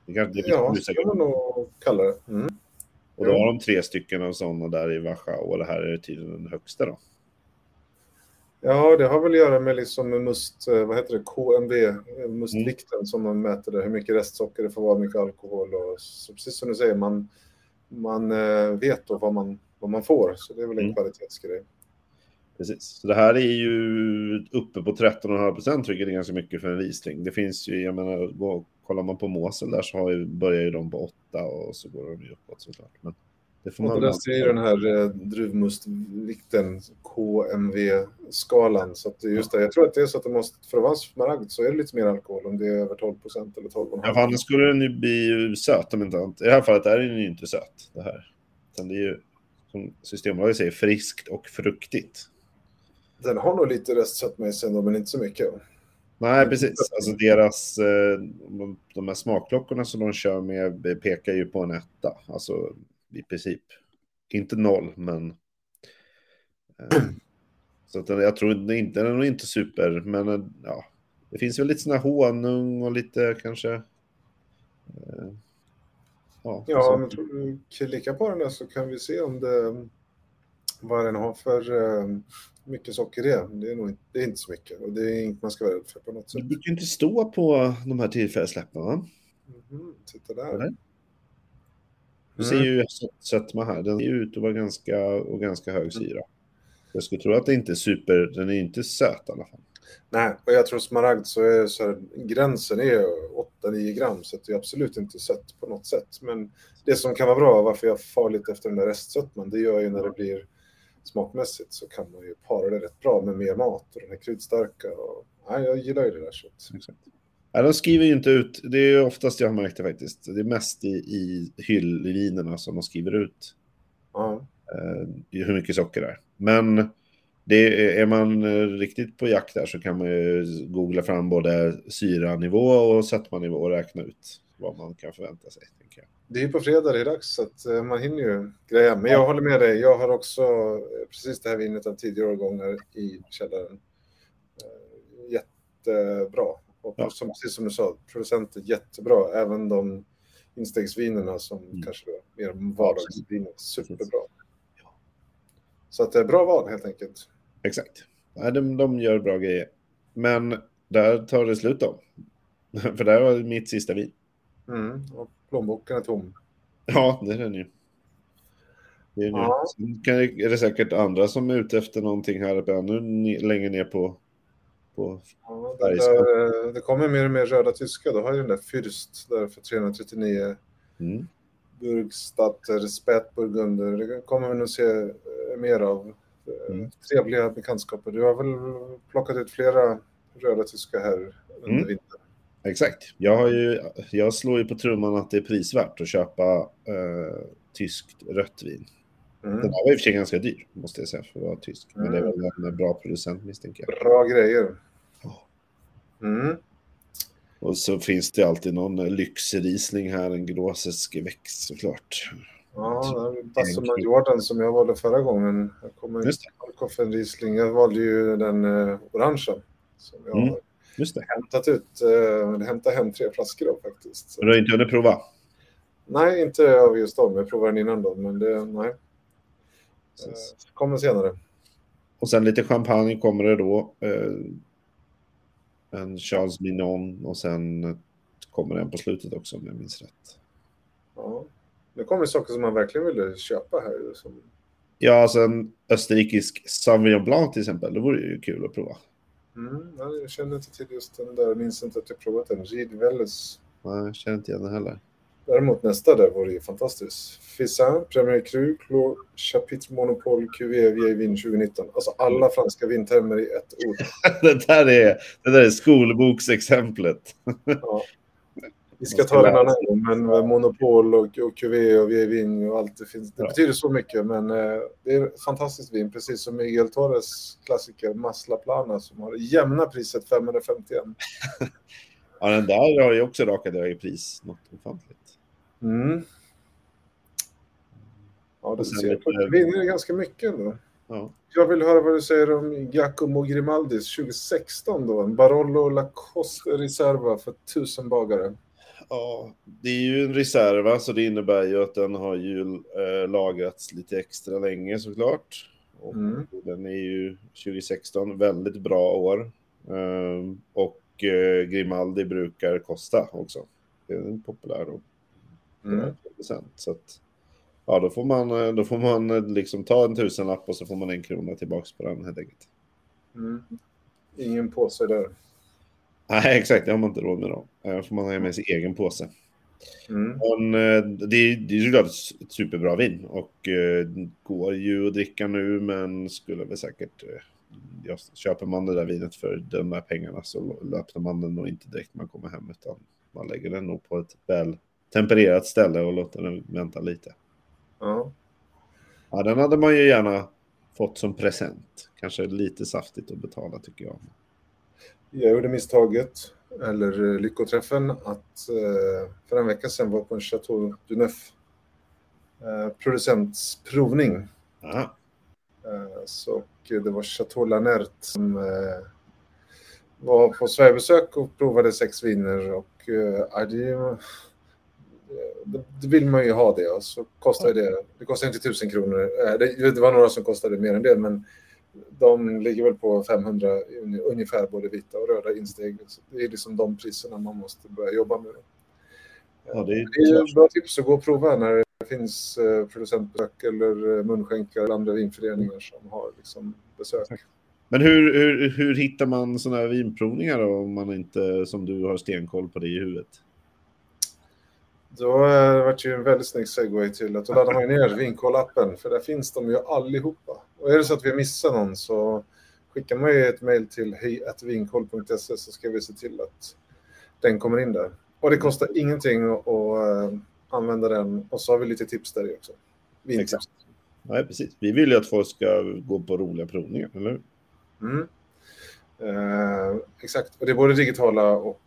Speaker 2: Det kanske, det
Speaker 1: Ja, det ska man nog kalla det. Mm.
Speaker 2: Och då har de tre stycken av sådana där i Warschau och det här är tydligen den högsta då.
Speaker 1: Ja, det har väl att göra med liksom must, eh, vad heter det, KMV, eh, mustvikten som man mäter det, hur mycket restsocker det får vara, hur mycket alkohol och så precis som du säger, man, man eh, vet då vad man, vad man får, så det är väl en
Speaker 2: Mm.
Speaker 1: kvalitetsgrej.
Speaker 2: Precis. Så det här är ju uppe på 13,5 procent, vilket är ganska mycket för en Riesling. Det finns ju, jag menar, kollar man på Mosel där så har ju, börjar ju de på 8 och så går de ju uppåt såklart. Men Det får
Speaker 1: Och
Speaker 2: man
Speaker 1: det där är ju den här eh, druvmustvikten, KMV-skalan. Så att just det, jag tror att det är så att det måste, för att vara smaragd så är det lite mer alkohol om det är över 12 procent eller 12,5.
Speaker 2: Ja, för annars skulle den ju bli söt om inte annat. I det här fallet är den ju inte söt. Det här. Utan det är ju, som Systembolaget säger, friskt och fruktigt.
Speaker 1: Den har nog lite restsötma i sig ändå, men inte så mycket.
Speaker 2: Nej, precis. Alltså deras, eh, de- de här smakklockorna som de kör med pekar ju på en etta. Alltså i princip. Inte noll, men... Eh, så att den, jag tror det inte, den är inte super, men eh, ja. Det finns väl lite här honung och lite kanske... Eh, ja,
Speaker 1: Ja, men tror du klicka på den där så kan vi se om det, vad den har för eh, mycket socker det är. Det är, nog inte, det är inte så mycket och det är inget man ska vara rädd för på något
Speaker 2: Det
Speaker 1: sätt.
Speaker 2: brukar ju inte stå på de här tillfällssläppen, va?
Speaker 1: Mhm, titta där.
Speaker 2: Nej. Du
Speaker 1: Mm.
Speaker 2: ser ju sött- sötma här. Den ser ju ut att vara ganska, och ganska hög syra. Jag skulle tro att det inte är super, den är ju inte söt i alla fall.
Speaker 1: Nej, och jag tror smaragd så är så här, gränsen är 8-9 gram så det är absolut inte sött på något sätt. Men det som kan vara bra, varför jag far lite efter den där restsötman, det gör ju när det blir smakmässigt så kan man ju para det rätt bra med mer mat och den här kryddstarka. Och, nej, jag gillar ju det där. Så
Speaker 2: Exakt. Nej, de skriver ju inte ut, det är ju oftast jag har märkt det faktiskt. Det är mest i, i hyllvinerna som de skriver ut
Speaker 1: ja.
Speaker 2: eh, hur mycket socker det är. Men det är, man eh, riktigt på jakt där så kan man ju googla fram både syranivå och sötmanivå och räkna ut vad man kan förvänta sig. Tänker jag.
Speaker 1: Det är på fredag det är dags så att eh, man hinner ju greja. Men jag håller med dig, jag har också eh, precis det här vinet av tidigare årgångar i källaren. Jättebra. Och
Speaker 2: Ja.
Speaker 1: som, precis som du sa, producenter jättebra. Även de instegsvinerna som
Speaker 2: Mm.
Speaker 1: kanske är mer vardagsvin, superbra. Så att det är bra val helt enkelt.
Speaker 2: Exakt. Nej, de, de gör bra grejer. Men där tar det slut då. [LAUGHS] För det här var mitt sista vin.
Speaker 1: Mm. Och plånboken är tom.
Speaker 2: Ja, det är den ju. Det är, ju.
Speaker 1: Ja.
Speaker 2: Sen kan det, är det säkert andra som är ute efter någonting här uppe ännu längre ner på... på
Speaker 1: Ja, det, där, det kommer mer och mer röda tyska. Då har ju den där Fürst där för 339
Speaker 2: mm.
Speaker 1: Burgstatter, Spätburgunder. Det kommer vi nog se eh, mer av. Eh,
Speaker 2: Mm.
Speaker 1: Trevliga bekantskaper. Du har väl plockat ut flera röda tyska här under
Speaker 2: Mm.
Speaker 1: vintern.
Speaker 2: Exakt. Jag, har ju, jag slår ju på trumman att det är prisvärt att köpa eh, tyskt rött vin.
Speaker 1: Mm.
Speaker 2: Den här var i och för sig ganska dyr, måste jag säga, för att vara tysk. Men det är
Speaker 1: Mm.
Speaker 2: väl en bra producent misstänker jag.
Speaker 1: Bra grejer. Mm.
Speaker 2: Och så finns det alltid någon lyxrisling här, en gråsisk växt såklart.
Speaker 1: Ja, passar med Jordan som jag valde förra gången. Jag kommer inte ihåg Riesling. Jag valde ju den eh, orangea som jag
Speaker 2: Mm.
Speaker 1: har
Speaker 2: Just det.
Speaker 1: hämtat ut. Eh, hämtat hem tre flaskor av faktiskt. Så.
Speaker 2: Men du har inte hunnit prova?
Speaker 1: Nej, inte av just dem. Jag provade den innan då, men det, nej. Eh, kommer senare.
Speaker 2: Och sen lite champagne kommer det då. Eh, en Charles Mignon och sen kommer den på slutet också om jag minns rätt.
Speaker 1: Ja. Det kommer saker som man verkligen ville köpa här. Som...
Speaker 2: Ja, alltså en österrikisk Sauvignon Blanc till exempel. Det vore ju kul att prova.
Speaker 1: Mm, jag känner inte till just den där. Jag minns inte att jag provat den. Gide Welles.
Speaker 2: Nej, jag känner inte igen den heller.
Speaker 1: Däremot nästa där vore ju fantastiskt. Fissin, Premier Cru, Clos, Chapitre Cuvée, Vieille Vin 2019. Alltså alla franska vintermer i ett ord. [LAUGHS]
Speaker 2: det, där är, det där är skolboksexemplet.
Speaker 1: Ja. Vi ska ta den annan gång, men med Monopol och, och Cuvée och Vin och allt det finns. Det
Speaker 2: Ja.
Speaker 1: betyder så mycket, men eh, det är ett fantastiskt vin, precis som Miguel Torres klassiker Masla Plana som har jämna priset 551. [LAUGHS]
Speaker 2: Ja, den där har ju också rakat iväg i pris. Något ofantligt.
Speaker 1: Mm. Ja, det ser det vinner ganska mycket ändå.
Speaker 2: Ja.
Speaker 1: Jag vill höra vad du säger om Giacomo Grimaldis 2016 då. En Barolo Lacoste Riserva för tusen bagare.
Speaker 2: ja, det är ju en reserva så det innebär ju att den har ju eh, lagrats lite extra länge såklart. Och
Speaker 1: Mm.
Speaker 2: Den är ju 2016, väldigt bra år. Ehm, och eh, Grimaldi brukar kosta också. Det är en populär och
Speaker 1: Mm.
Speaker 2: Så att, ja, då får man, eh, då får man eh, liksom ta en tusenlapp och så får man en krona tillbaks på den helt enkelt.
Speaker 1: Mm. Ingen påse där.
Speaker 2: Nej, exakt, det har man inte råd med då. Eh, får man ha med sig egen påse. Mm. Men, det, är, det är såklart ett superbra vin och går ju att dricka nu men skulle väl säkert... Ja, köper man det där vinet för de där pengarna så löper man den nog inte direkt man kommer hem utan man lägger den nog på ett väl tempererat ställe och låter den vänta lite. Ja. Ja, den hade man ju gärna fått som present. Kanske lite saftigt att betala tycker jag.
Speaker 1: Jag gjorde misstaget, eller lyckoträffen, att eh, för en vecka sedan var på en Chateau du Neuf eh, producentsprovning. Aha. Eh, så det var Chateau Lanert som var på Sverigebesök och provade sex viner och det, det vill man ju ha det och så kostar det, det kostar inte tusen kronor. Det, det var några som kostade mer än det men de ligger väl på 500 ungefär, både vita och röda insteg. Så det är liksom de priserna man måste börja jobba med. Ja, det, är... det är bra tips att gå och prova när det finns eh, producentbesök eller eh, munskänkar eller andra vinföreningar som har liksom besök.
Speaker 2: Men hur, hur, hur hittar man sådana här vinprovningar då, om man inte, som du, har stenkoll på det i huvudet?
Speaker 1: Då var det ju en väldigt snygg segway till att då laddar man ner Vinkoll-appen, för där finns de ju allihopa. Och är det så att vi missar någon så skickar man ju ett mejl till hejvinkoll.se så ska vi se till att den kommer in där. Och det kostar ingenting att, att eh, använda den och så har vi lite tips där också.
Speaker 2: Vintips. Exakt. Nej, precis. Vi vill ju att folk ska gå på roliga provningar, eller hur?
Speaker 1: Mm. Eh, exakt, och det är både digitala och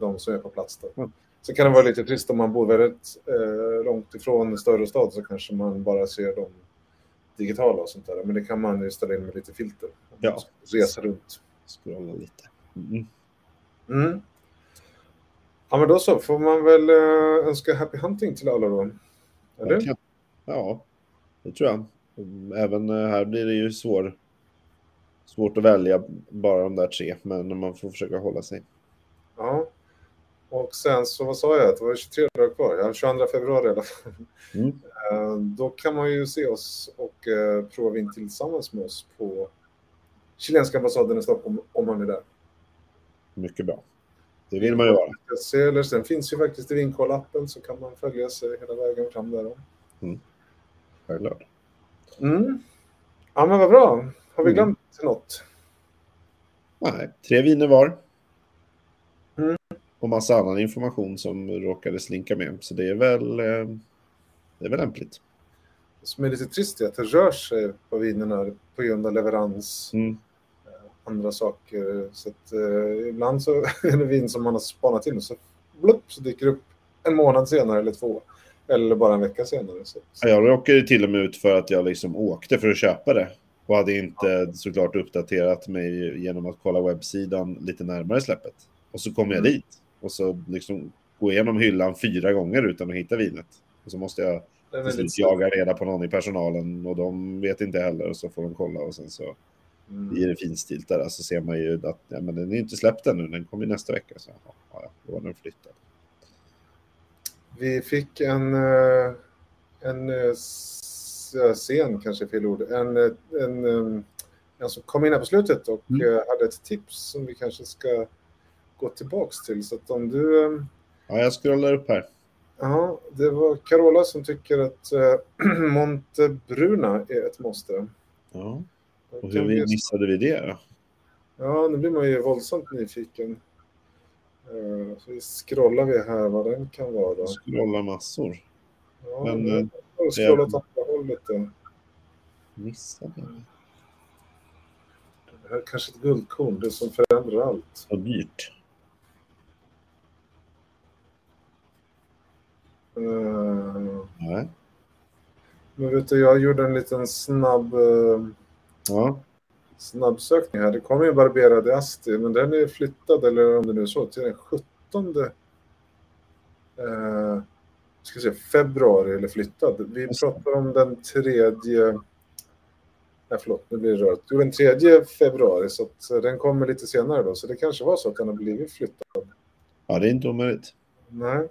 Speaker 1: de som är på plats. Där. Mm. Så kan det vara lite trist om man bor väldigt eh, långt ifrån en större stad så kanske man bara ser dem digitala och sånt där. Men det kan man ju ställa in med lite filter.
Speaker 2: Ja.
Speaker 1: Resa runt.
Speaker 2: Scrolla lite. Mm.
Speaker 1: Mm. Ja, men då så. Får man väl äh, önska happy hunting till alla då? Eller?
Speaker 2: Ja, det tror jag. Även äh, här blir det ju svår, svårt att välja bara de där tre, men man får försöka hålla sig.
Speaker 1: Ja. Och sen så, vad sa jag, det var 23 dagar kvar, ja, 22 februari i alla fall. Mm. Eh, då kan man ju se oss och eh, prova in tillsammans med oss på chilenska ambassaden i Stockholm om man är där.
Speaker 2: Mycket bra. Det vill man ju vara.
Speaker 1: Eller sen finns ju faktiskt i Vinkoll-appen så kan man följa sig hela vägen fram där. Mm.
Speaker 2: Självklart.
Speaker 1: Mm. Ja men vad bra. Har vi mm. glömt mm. något?
Speaker 2: Nej, tre viner var. Och massa annan information som råkade slinka med. Så det är väl, eh, det är väl lämpligt.
Speaker 1: Det som är lite trist är att det rör sig på vinerna på grund av leverans. Mm. Eh, andra saker. Så att, eh, ibland så [LAUGHS] är det vin som man har spanat in och så, blupp, så dyker det upp en månad senare eller två. Eller bara en vecka senare. Så.
Speaker 2: Jag råkade till och med ut för att jag liksom åkte för att köpa det. Och hade inte ja. såklart uppdaterat mig genom att kolla webbsidan lite närmare släppet. Och så kom jag mm. dit och så liksom gå igenom hyllan fyra gånger utan att hitta vinet. Och så måste jag till jaga reda på någon i personalen och de vet inte heller och så får de kolla och sen så mm. blir det där. Så ser man ju att ja, men den är inte släppt ännu, den kommer nästa vecka. Så ja, ja, då var den flyttad.
Speaker 1: Vi fick en, eh, en eh, scen, kanske fel ord, en, en, en, som kom in här på slutet och mm. Eh, hade ett tips som vi kanske ska gå tillbaks till. Så att om du...
Speaker 2: Ja, jag scrollar upp här.
Speaker 1: Ja, det var Carola som tycker att äh, [CLEARS THROAT] Montebruna är ett måste.
Speaker 2: Ja, och hur vi missade vi det då?
Speaker 1: Ja, nu blir man ju våldsamt nyfiken. Uh, så vi scrollar vi här vad den kan vara då.
Speaker 2: Scrollar massor.
Speaker 1: Ja, men... Uh, scrolla åt andra hållet då.
Speaker 2: Missade
Speaker 1: Det här är kanske ett guldkorn, det som förändrar allt.
Speaker 2: Så dyrt.
Speaker 1: Nej. Men vet du, jag gjorde en liten snabb uh,
Speaker 2: ja.
Speaker 1: snabbsökning här. Det kommer ju Barbera Asti, men den är flyttad, eller om det nu är så, till den 17 uh, ska säga, februari, eller flyttad. Vi pratar om den tredje Nej, förlåt, nu blir det rört. Jo, den tredje februari, så att den kommer lite senare då. Så det kanske var så att den har blivit flyttad.
Speaker 2: Ja, det är inte omöjligt.
Speaker 1: Nej.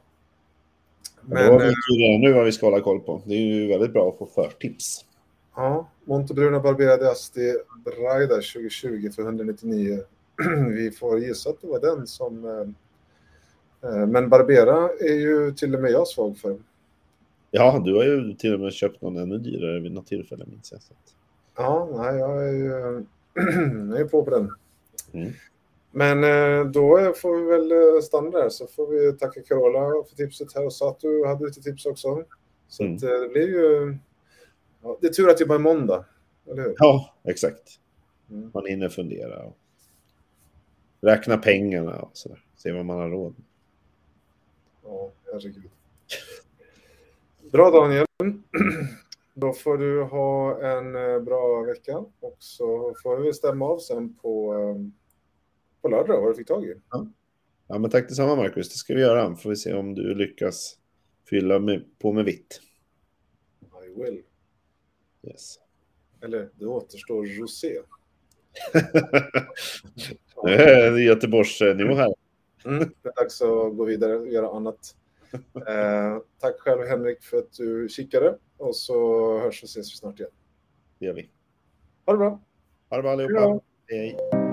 Speaker 2: Men, vet vi redan nu vad vi ska hålla koll på. Det är ju väldigt bra att få förtips.
Speaker 1: Ja, Montebruna Barberade Asti Braida 2020 för 199. [CLEARS THROAT] vi får gissa att det var den som Eh, Men Barbera är ju till och med jag svag för.
Speaker 2: Ja, du har ju till och med köpt någon ännu dyrare vid något tillfälle minns jag. Så
Speaker 1: Ja, nej, jag är ju [CLEARS THROAT] jag är på på den.
Speaker 2: Mm.
Speaker 1: Men eh, då får vi väl eh, stanna där så får vi tacka Carola för tipset här och Satu hade lite tips också. Så
Speaker 2: Mm.
Speaker 1: eh, det blir ju... Ja, det är tur att det bara är måndag, eller hur?
Speaker 2: Ja, exakt.
Speaker 1: Mm.
Speaker 2: Man hinner fundera och räkna pengarna och sådär. Se vad man har råd med.
Speaker 1: Ja, herregud. Bra Daniel. [CLEARS THROAT] Då får du ha en bra vecka och så får vi stämma av sen på, på lördag vad du fick tag i.
Speaker 2: Ja, men tack detsamma Marcus. Det ska vi göra. Får vi se om du lyckas fylla med, på med vitt.
Speaker 1: I will.
Speaker 2: Yes.
Speaker 1: Eller det återstår rosé. [LAUGHS]
Speaker 2: Nu är det Göteborgsnivå här.
Speaker 1: Mm, det är dags att gå vidare och göra annat. [LAUGHS] Eh, tack själv Henrik för att du kikade och så hörs och ses vi snart igen.
Speaker 2: Det gör vi.
Speaker 1: Ha det bra!
Speaker 2: Ha det bra allihopa. Hej.